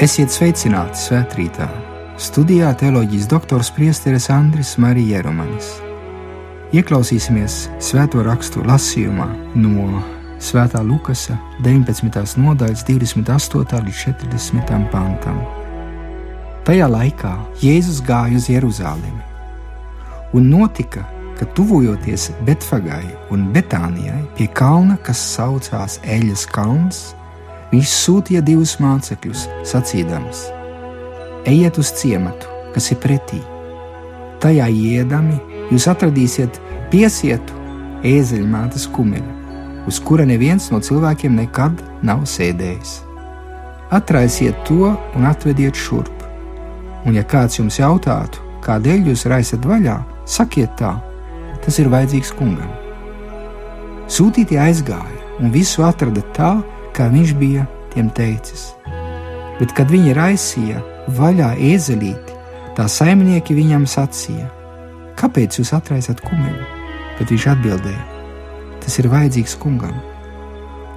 Esiet sveicināti svētkrītā! Studijā teoloģijas doktors Priesteris Andris Marija Jeromanis. Ieklausīsimies svēto rakstu lasījumā no Svētā Lukasa 19. nodaļas 28. līdz 40. pantam. Tajā laikā Jēzus gāja uz Jeruzalemi, un notika, ka tuvojoties Betfagai un Betānijai pie kalna, kas saucās Eļas kalns, Viņš sūtīja divus mācekļus, sacīdams: Ejiet uz ciematu, kas ir pretī. Tajā iedami jūs atradīsiet piesietu ēzeļmātes kumeļu, uz kura neviens no cilvēkiem nekad nav sēdējis. Atraisiet to un atvediet šurp. Un, ja kāds jums jautātu, kādēļ jūs raisat vaļā, sakiet tā, tas ir vajadzīgs kungam. Sūtītie aizgāja un visu atrada tā, kā viņš bija tiem teicis. Bet, kad viņi raisīja vaļā ēzelīti, tā saimnieki viņam sacīja: Kāpēc jūs atraisat kumeļu? Bet viņš atbildēja: Tas ir vajadzīgs kungam.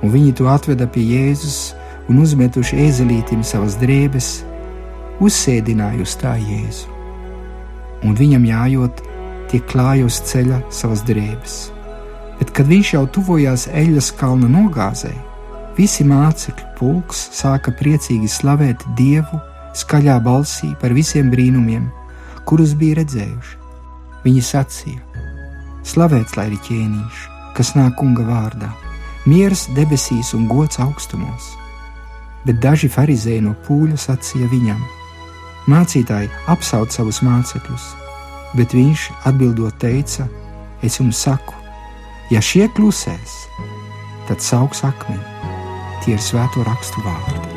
Un viņi to atveda pie Jēzus un uzmetuši ēzelītim savas drēbes, uzsēdināja uz tā Jēzu. Un viņam jājot, tie klāja uz ceļa savas drēbes. Bet, kad viņš jau tuvojās eļļas kalna nogāzēji, Visi mācekļu pulks sāka priecīgi slavēt Dievu skaļā balsī par visiem brīnumiem, kurus bija redzējuši. Viņi sacīja: Slavēts lai ir ķēniņš, kas nāk kunga vārdā, miers debesīs un gods augstumos. Bet daži farizēji no pūļa sacīja viņam: Mācītāji apsauc savus mācekļus, bet viņš atbildot teica: Es jums saku, ja šie klusēs, tad sauks akmeni Tie ir svēto rakstu vārdi.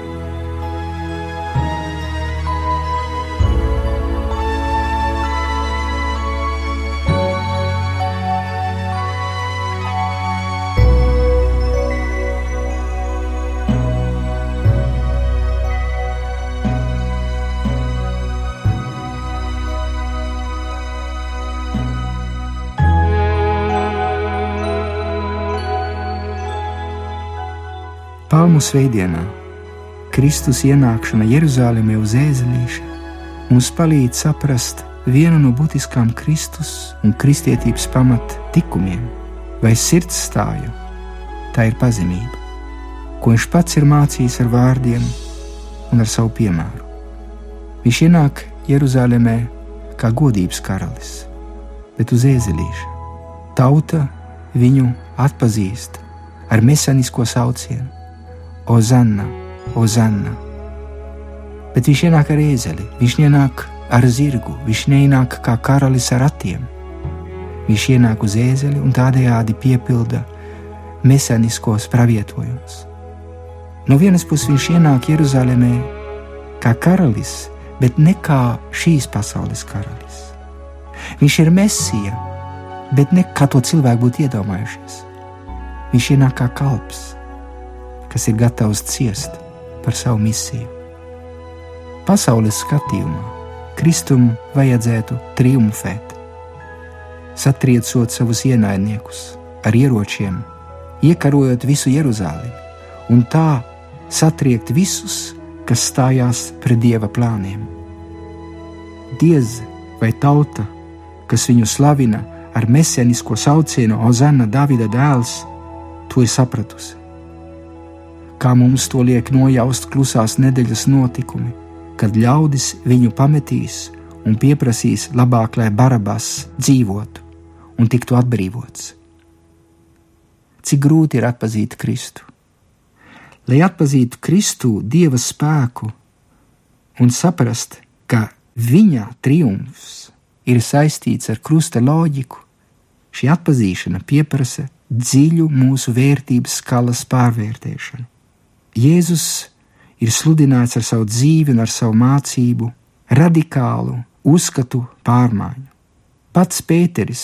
Palmu svētdienā Kristus ienākšana Jeruzalemē uz ēzelīša mums palīdz saprast vienu no būtiskām Kristus un kristietības pamata tikumiem vai sirds stāju. Tā ir pazemība, ko viņš pats ir mācījis ar vārdiem un ar savu piemēru. Viņš ienāk Jeruzalemē kā godības karalis, bet uz ēzelīša. Tauta viņu atpazīst ar mesanisko saucienu Ozanna, Ozanna. Bet viņš ienāk ar ēzeli, viņš ienāk ar zirgu, viņš neienāk kā karalis ar ratiem. Viņš ienāk uz ēzeli un tādējādi piepilda mesaniskos pravietojumus. No vienas puses viņš ienāk Jeruzalemē kā karalis, bet ne kā šīs pasaules karalis. Viņš ir mesija, bet ne kā to cilvēku būtu iedomājušies. Viņš ienāk kā kalps, kas ir gatavs ciest par savu misiju. Pasaules skatījumā Kristum vajadzētu triumfēt, satriecot savus ienaidniekus ar ieročiem, iekarojot visu Jeruzalemi un tā satriekt visus, kas stājās pret dieva plāniem. Diez vai tauta, kas viņu slavina ar mesenisko saucienu Ozana Davida dēls, to ir sapratusi kā mums to liek nojaust klusās nedēļas notikumi, kad ļaudis viņu pametīs un pieprasīs labāk, lai Barabas dzīvotu un tiktu atbrīvots. Cik grūti ir atpazīt Kristu? Lai atpazītu Kristu Dieva spēku un saprast, ka viņa triumfs ir saistīts ar krusta loģiku, šī atpazīšana pieprasa dziļu mūsu vērtības skalas pārvērtēšanu. Jēzus ir sludināts ar savu dzīvi un ar savu mācību, radikālu uzskatu pārmaiņu. Pats Pēteris,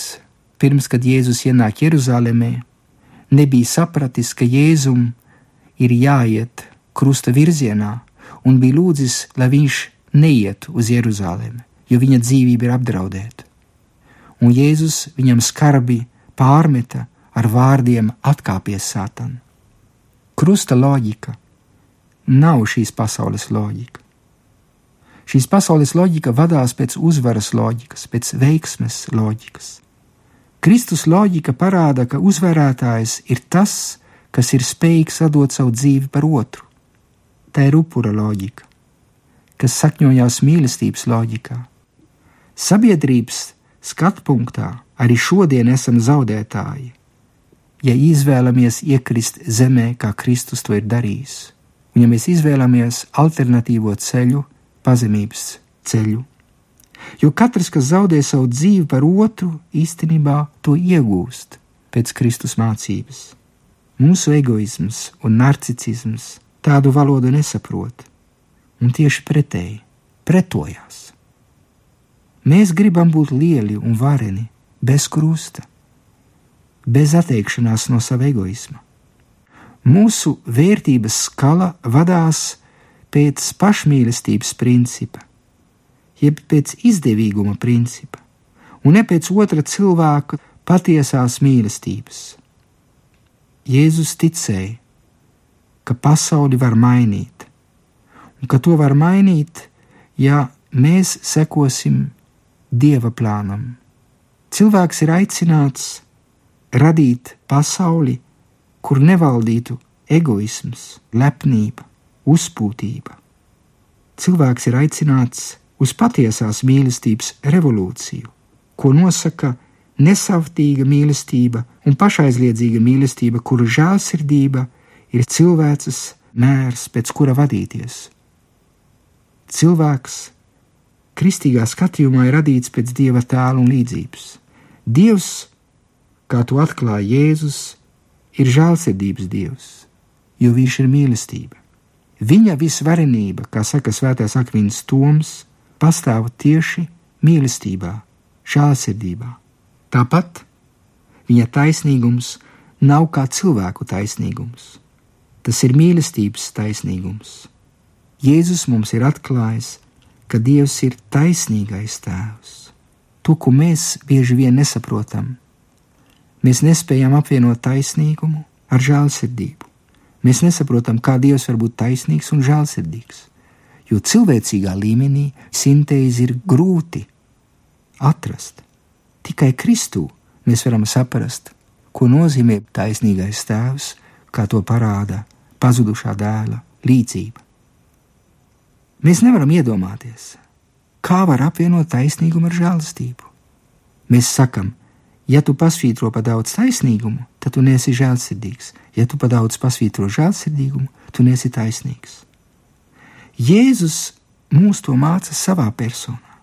pirms kad Jēzus ienāk Jeruzalemē, nebija sapratis, ka Jēzum ir jāiet krusta virzienā, un bija lūdzis, lai viņš neiet uz Jeruzalemi, jo viņa dzīvība ir apdraudēta. Un Jēzus viņam skarbi pārmeta ar vārdiem: atkāpies, Sātan! Krusta loģika nav šīs pasaules loģika. Šīs pasaules loģika vadās pēc uzvaras loģikas, pēc veiksmes loģikas. Kristus loģika parāda, ka uzvarētājs ir tas, kas ir spējīgs atdot savu dzīvi par otru. Tā ir upura loģika, kas sakņojās mīlestības loģikā. Sabiedrības skatu punktā arī šodien esam zaudētāji, ja izvēlamies iekrist zemē, kā Kristus to ir darījis, un ja mēs izvēlamies alternatīvo ceļu, pazemības ceļu. Jo katrs, kas zaudē savu dzīvi par otru, īstenībā to iegūst pēc Kristus mācības. Mūsu egoisms un narcisms tādu valodu nesaprot, un tieši pretēji pretojās. Mēs gribam būt lieli un vareni, bez krusta, bez atteikšanās no sava egoisma. Mūsu vērtības skala vadās pēc pašmīlestības principa, jeb pēc izdevīguma principa, un ne pēc otra cilvēka patiesās mīlestības. Jēzus ticēja, ka pasauli var mainīt, un ka to var mainīt, ja mēs sekosim Dieva plānam. Cilvēks ir aicināts radīt pasauli, kur nevaldītu egoisms, lepnība, uzpūtība. Cilvēks ir aicināts uz patiesās mīlestības revolūciju, ko nosaka nesavtīga mīlestība un pašaizliedzīga mīlestība, kura žēlsirdība ir cilvēces mērs, pēc kura vadīties. Cilvēks kristīgā skatījumā ir radīts pēc dieva tēla un līdzības. Dievs, kā to atklāja Jēzus, ir žēlsirdības dievs, jo viņš ir mīlestība. Viņa visvarenība, kā saka Svētais Akvīns Toms, pastāv tieši mīlestībā, žēlsirdībā. Tāpat viņa taisnīgums nav kā cilvēku taisnīgums. Tas ir mīlestības taisnīgums. Jēzus mums ir atklājis, ka Dievs ir taisnīgais tēvs. To, ko mēs bieži vien nesaprotam, mēs nespējam apvienot taisnīgumu ar žēlsirdību. Mēs nesaprotam, kā Dievs var būt taisnīgs un žēlsirdīgs, jo cilvēcīgā līmenī sintēzi ir grūti atrast. Tikai Kristū mēs varam saprast, ko nozīmē taisnīgais tēvs, kā to parāda pazudušā dēla līdzība. Mēs nevaram iedomāties, kā var apvienot taisnīgumu ar žēlastību. Mēs sakam, ja tu pasvītro pa daudz taisnīgumu, tad tu nesi žēlsirdīgs, ja tu pa daudz pasvītro žēlsirdīgumu, tu nesi taisnīgs. Jēzus mūs to māca savā personā,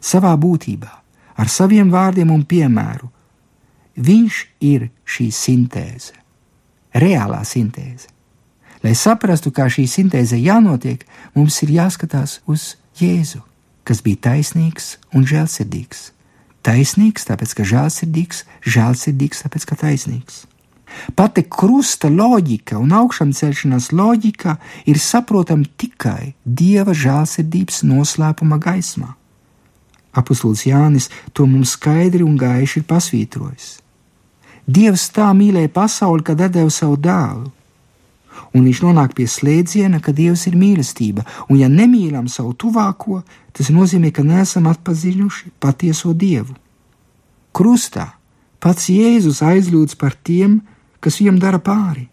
savā būtībā ar saviem vārdiem un piemēru. Viņš ir šī sintēze, reālā sintēze. Lai saprastu, kā šī sintēze jānotiek, mums ir jāskatās uz Jēzu, kas bija taisnīgs un žēlsirdīgs. Taisnīgs, tāpēc ka žēlsirdīgs, žēlsirdīgs, tāpēc ka taisnīgs. Pati krusta loģika un augšām celšanās loģika ir saprotama tikai dieva žēlsirdības noslēpuma gaismā. Apostols Jānis to mums skaidri un gaiši ir pasvītrojis. Dievs tā mīlēja pasauli, ka deva savu dēlu, un viņš nonāk pie slēdziena, ka Dievs ir mīlestība, un ja nemīlam savu tuvāko, tas nozīmē, ka neesam atpazinuši patieso Dievu. Krustā pats Jēzus aizlūdz par tiem, kas viņam dara pāri.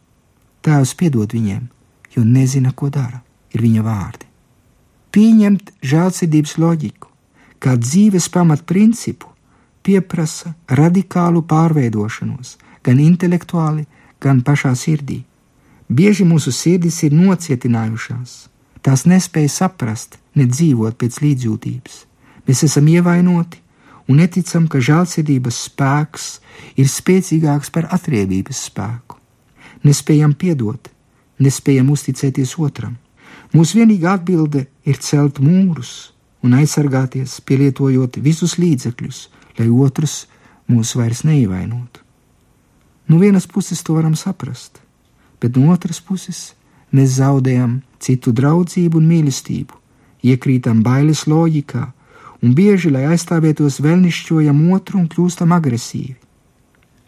Tēvs piedod viņiem, jo nezina, ko dara, ir viņa vārdi. Pieņemt žēlsirdības loģiku kā dzīves pamatprincipu, pieprasa radikālu pārveidošanos, gan intelektuāli, gan pašā sirdī. Bieži mūsu sirdis ir nocietinājušās, tās nespēja saprast, ne dzīvot pēc līdzjūtības. Mēs esam ievainoti un neticam, ka žēlsirdības spēks ir spēcīgāks par atriebības spēku. Nespējam piedot, nespējam uzticēties otram. Mūsu vienīgā atbilde ir celt mūrus, un aizsargāties, pielietojot visus līdzekļus, lai otrs mūs vairs neievainotu. No vienas puses to varam saprast, bet no otras puses mēs zaudējam citu draudzību un mīlestību, iekrītam bailes loģikā un bieži, lai aizstāvētos, vēlnišķojam otru un kļūstam agresīvi.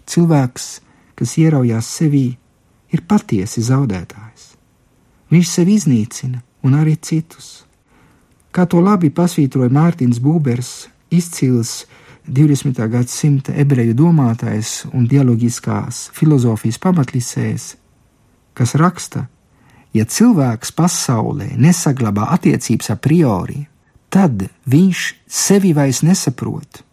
Cilvēks, kas ieraujās sevī, ir patiesi zaudētājs. Viņš sevi iznīcina un arī citus Kā to labi pasvītroja Mārtiņš Būbers, izcils 20. gadsimta ebreju domātājs un dialogiskās filozofijas pamatlicējs, kas raksta, ja cilvēks pasaulē nesaglabā attiecības a priori, tad viņš sevi vairs nesaprot.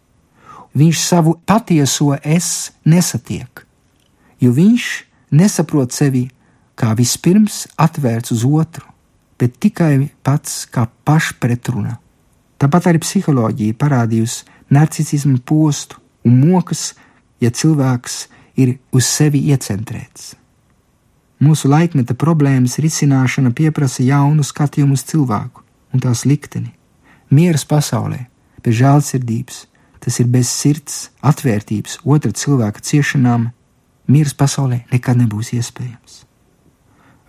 Viņš savu patieso es nesatiek, jo viņš nesaprot sevi kā vispirms atvērts uz otru, bet tikai pats kā pašpretruna. Tāpat arī psiholoģija parādījusi narcismu postu un mokas, ja cilvēks ir uz sevi iecentrēts. Mūsu laikmeta problēmas risināšana prasa jaunu skatījumu uz cilvēku un tās likteni. Mieras pasaulē, bez žēlsirdības, tas ir bez sirds, atvērtības otra cilvēka ciešanām, mieras pasaulē nekad nebūs iespējams.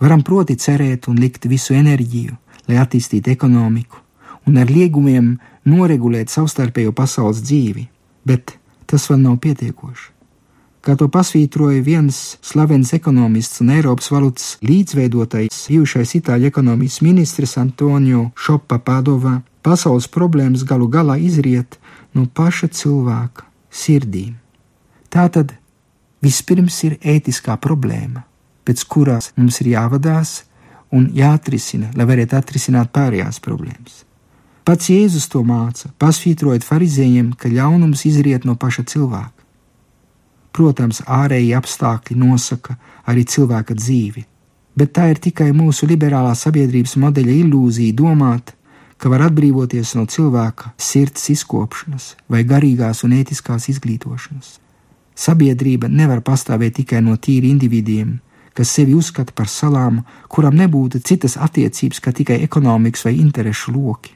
Varam proti cerēt un likt visu enerģiju, lai attīstītu ekonomiku, un ar liegumiem noregulēt savstarpējo pasaules dzīvi, bet tas vēl nav pietiekoši kā to pasvītroja viens slavens ekonomists un Eiropas valūtas līdzveidotais, bijušais itāļu ekonomikas ministrs Antonio Šopa Padovā, pasaules problēmas galu galā izriet no paša cilvēka sirdīm. Tātad vispirms ir ētiskā problēma, pēc kurās mums ir jāvadās un jāatrisina, lai varētu atrisināt pārējās problēmas. Pats Jēzus to māca, pasvītrojot farizējiem, ka ļaunums izriet no paša cilvēka. Protams, ārēji apstākļi nosaka arī cilvēka dzīvi, bet tā ir tikai mūsu liberālā sabiedrības modeļa ilūzija domāt, ka var atbrīvoties no cilvēka sirds izkopšanas vai garīgās un ētiskās izglītošanas. Sabiedrība nevar pastāvēt tikai no tīri individiem, kas sevi uzskata par salām, kuram nebūtu citas attiecības kā tikai ekonomikas vai interešu loki.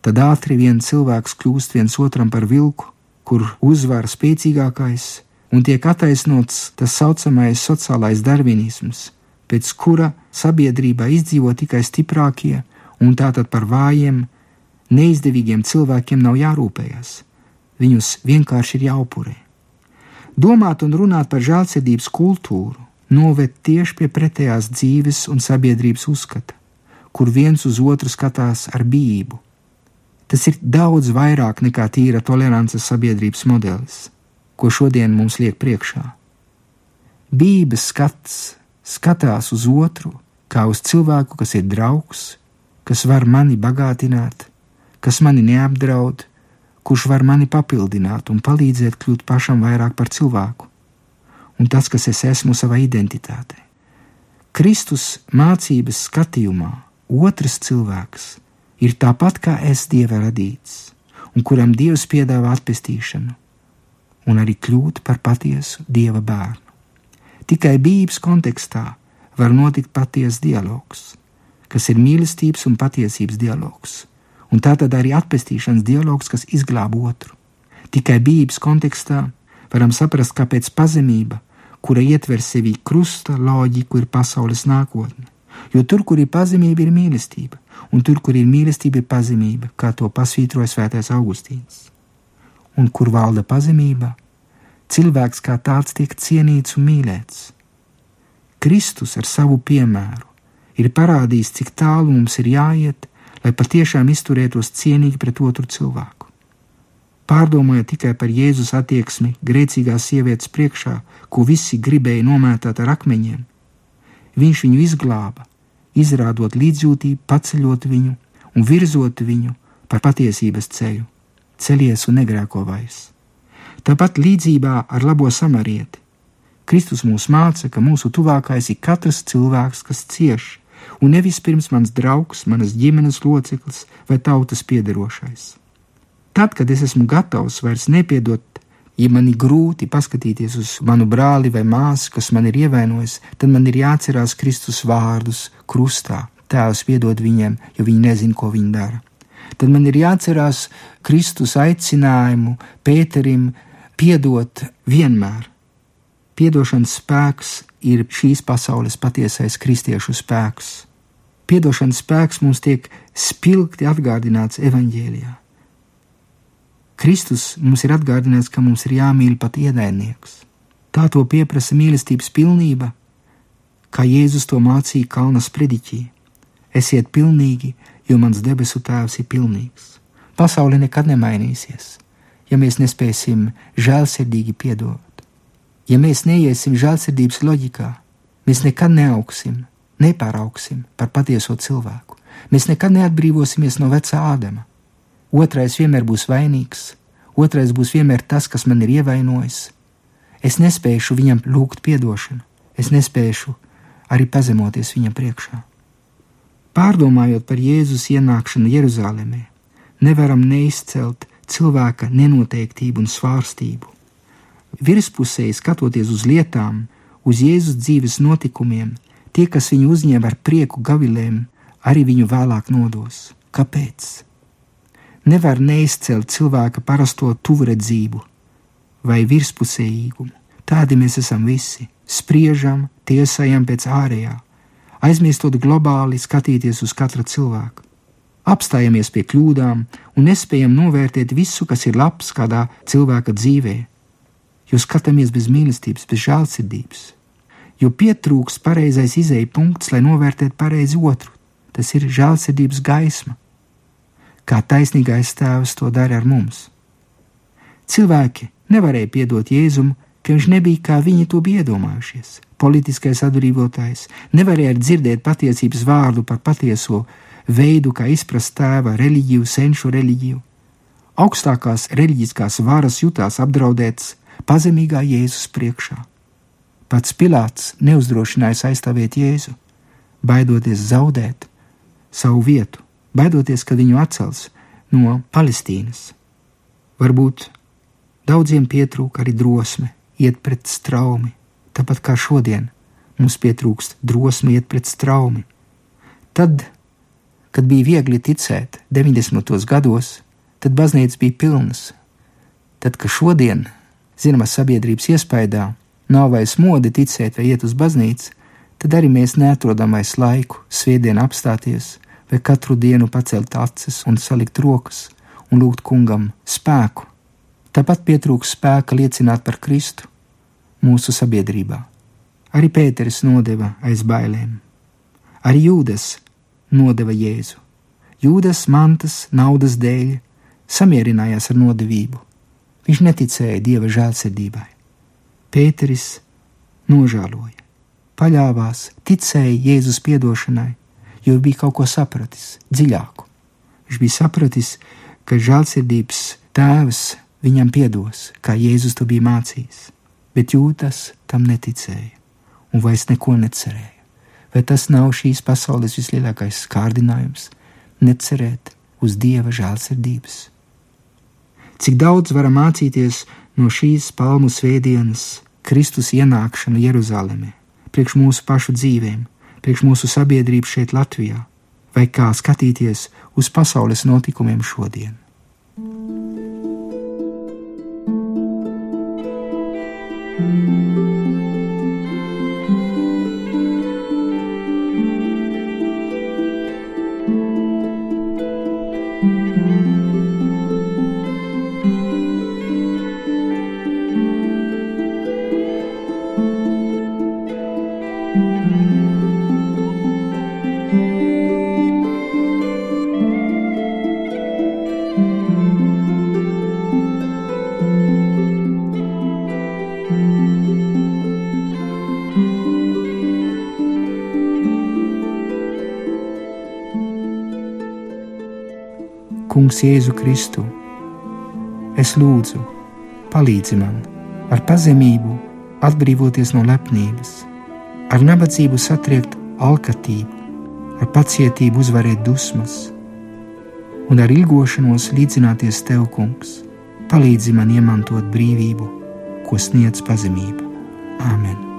Tad ātri vien cilvēks kļūst viens otram par vilku, kur uzvar spēcīgākais, un tiek attaisnots tas saucamais sociālais darvinisms, pēc kura sabiedrībā izdzīvo tikai stiprākie, un tātad par vājiem, neizdevīgiem cilvēkiem nav jārūpējas. Viņus vienkārši ir jāupurē. Domāt un runāt par žēlsirdības kultūru noved tieši pie pretējās dzīves un sabiedrības uzskata, kur viens uz otru skatās ar bību. Tas ir daudz vairāk nekā tīra tolerances sabiedrības modelis ko šodien mums liek priekšā. Bības skats skatās uz otru kā uz cilvēku, kas ir draugs, kas var mani bagātināt, kas mani neapdraud, kurš var mani papildināt un palīdzēt kļūt pašam vairāk par cilvēku, un tas, kas es esmu savā identitātē. Kristus mācības skatījumā otrs cilvēks ir tāpat kā es dieva radīts, un kuram Dievs piedāvā atpestīšanu, un arī kļūt par patiesu dieva bērnu. Tikai Bībeles kontekstā var notikt patiesa dialogs, kas ir mīlestības un patiesības dialogs, un tā tad arī atpestīšanas dialogs, kas izglāb otru. Tikai Bībeles kontekstā varam saprast, kāpēc pazemība, kura ietver sevī krusta loģiku, ir pasaules nākotne. Jo tur, kur ir pazemība, ir mīlestība, un tur, kur ir mīlestība, ir pazemība, kā to pasvītroja Svētais Augustīns un kur valda pazemība, cilvēks kā tāds tiek cienīts un mīlēts. Kristus ar savu piemēru ir parādījis, cik tālu mums ir jāiet, lai patiešām izturētos cienīgi pret otru cilvēku. Pārdomājiet tikai par Jēzus attieksmi grēcīgās sievietes priekšā, ko visi gribēja nomētāt ar akmeņiem. Viņš viņu izglāba, izrādot līdzjūtību, paceļot viņu un virzot viņu par patiesības ceļu ceļies un negrēko vairs. Tāpat līdzībā ar labo samarieti. Kristus mūs māca, ka mūsu tuvākais ir katrs cilvēks, kas cieš, un nevis pirms mans draugs, manas ģimenes loceklis vai tautas piederošais. Tad, kad es esmu gatavs vairs nepiedot, ja man ir grūti paskatīties uz manu brāli vai māsu, kas man ir ievainojis, tad man ir jāatcerās Kristus vārdus krustā. Tēvs piedod viņiem, jo viņi nezina, ko viņi dara tad man ir jāatcerās Kristus aicinājumu Pēterim piedot vienmēr. Piedošanas spēks ir šīs pasaules patiesais kristiešu spēks. Piedošanas spēks mums tiek spilgti atgādināts evaņģēlijā. Kristus mums ir atgādināts, ka mums ir jāmīl pat ienaidnieks. Tā to pieprasa mīlestības pilnība, kā Jēzus to mācīja Kalnas prediķī. Esiet pilnīgi, jo mans debesu Tēvs ir pilnīgs. Pasaule nekad nemainīsies, ja mēs nespēsim žēlsirdīgi piedot. Ja mēs neiesim žēlsirdības loģikā, mēs nekad neaugsim, nepāraugsim par patieso cilvēku. Mēs nekad neatbrīvosimies no vecā Ādama. Otrais vienmēr būs vainīgs, otrais būs vienmēr tas, kas man ir ievainojis. Es nespēšu viņam lūgt atdošanu, es nespēšu arī pazemoties viņam priekšā. Pārdomājot par Jēzus ienākšanu Jeruzalemē, nevaram neizcelt cilvēka nenoteiktību un svārstību. Virspusēji skatoties uz lietām, uz Jēzus dzīves notikumiem, tie, kas viņu uzņem ar prieku gavilēm, arī viņu vēlāk nodos. Kāpēc? Nevar neizcelt cilvēka parasto tuvredzību vai virspusējīgumu. Tādi mēs esam visi. Spriežam, tiesājam pēc ārējā, aizmirstot globāli skatīties uz katra cilvēka apstājamies pie kļūdām un nespējam novērtēt visu, kas ir labs kādā cilvēka dzīvē, jo skatāmies bez mīlestības, bez žēlsirdības, jo pietrūks pareizais izēja punkts, lai novērtētu pareizi otru. Tas ir žēlsirdības gaisma, kā taisnīgais tēvs to dara ar mums. Cilvēki nevarēja piedot Jēzum, ka viņš nebija kā viņi to bija iedomājušies. Politiskais atbrīvotājs nevarēja dzirdēt patiesības vārdu par patieso veidu, kā izprast tēva reliģiju, senšu reliģiju. Augstākās reliģiskās varas jutās apdraudētas pazemīgā Jēzus priekšā. Pats Pilārs neuzdrošinājās aizstāvēt Jēzu, baidoties zaudēt savu vietu, baidoties, ka viņu atcels no Palestīnas. Varbūt daudziem pietrūka arī drosme iet pret straumi, tāpat kā šodien mums pietrūkst drosme iet pret straumi. Tad Kad bija viegli ticēt 90. gados, tad baznīcas bija pilnas. Tad, kad šodien, zināmā sabiedrības iespējā, nav vairs mode ticēt vai iet uz baznīcu, tad arī mēs neatrodam vairs laiku svētdienā apstāties vai katru dienu pacelt acis un salikt rokas un lūgt kungam spēku. Tāpat pietrūks spēka liecināt par Kristu mūsu sabiedrībā. Arī Pēteris nodeva aiz bailēm. Arī Jūdas nodeva Jēzu. Jūdas mantas, naudas dēļ samierinājās ar nodevību. Viņš neticēja dieva žēlsirdībai. Pēteris nožēloja, paļāvās, ticēja Jēzus piedošanai, jo bija kaut ko sapratis dziļāku. Viņš bija sapratis, ka žēlsirdības tēvs viņam piedos, kā Jēzus to bija mācījis, bet jūtas tam neticēja un vairs neko necerēja. Vai tas nav šīs pasaules vislielākais kārdinājums - necerēt uz dieva žēlsirdības? Cik daudz varam mācīties no šīs palmu svētdienas, Kristus ienākšana Jeruzalemē, priekš mūsu pašu dzīvēm, priekš mūsu sabiedrības šeit Latvijā, vai kā skatīties uz pasaules notikumiem šodien. Kungs, Jēzu Kristu, es lūdzu, palīdzi man ar pazemību atbrīvoties no lepnības, ar nabadzību satriekt alkatību, ar pacietību uzvarēt dusmas un ar ilgošanos līdzināties tev, Kungs. Palīdzi man iemantot brīvību, ko sniedz pazemība. Āmen!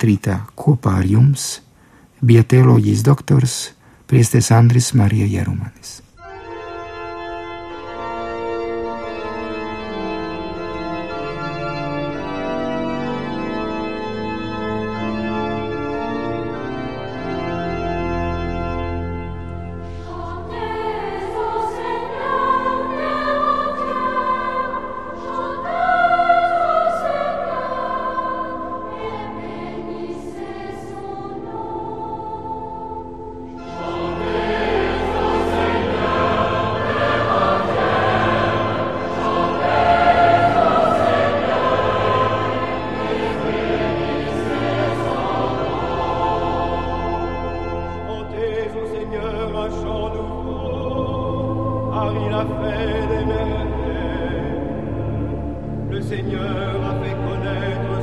Svētrītā kopā ar jums bija teoloģijas doktors Priesties Andris Marija Jerumanis. avec connaître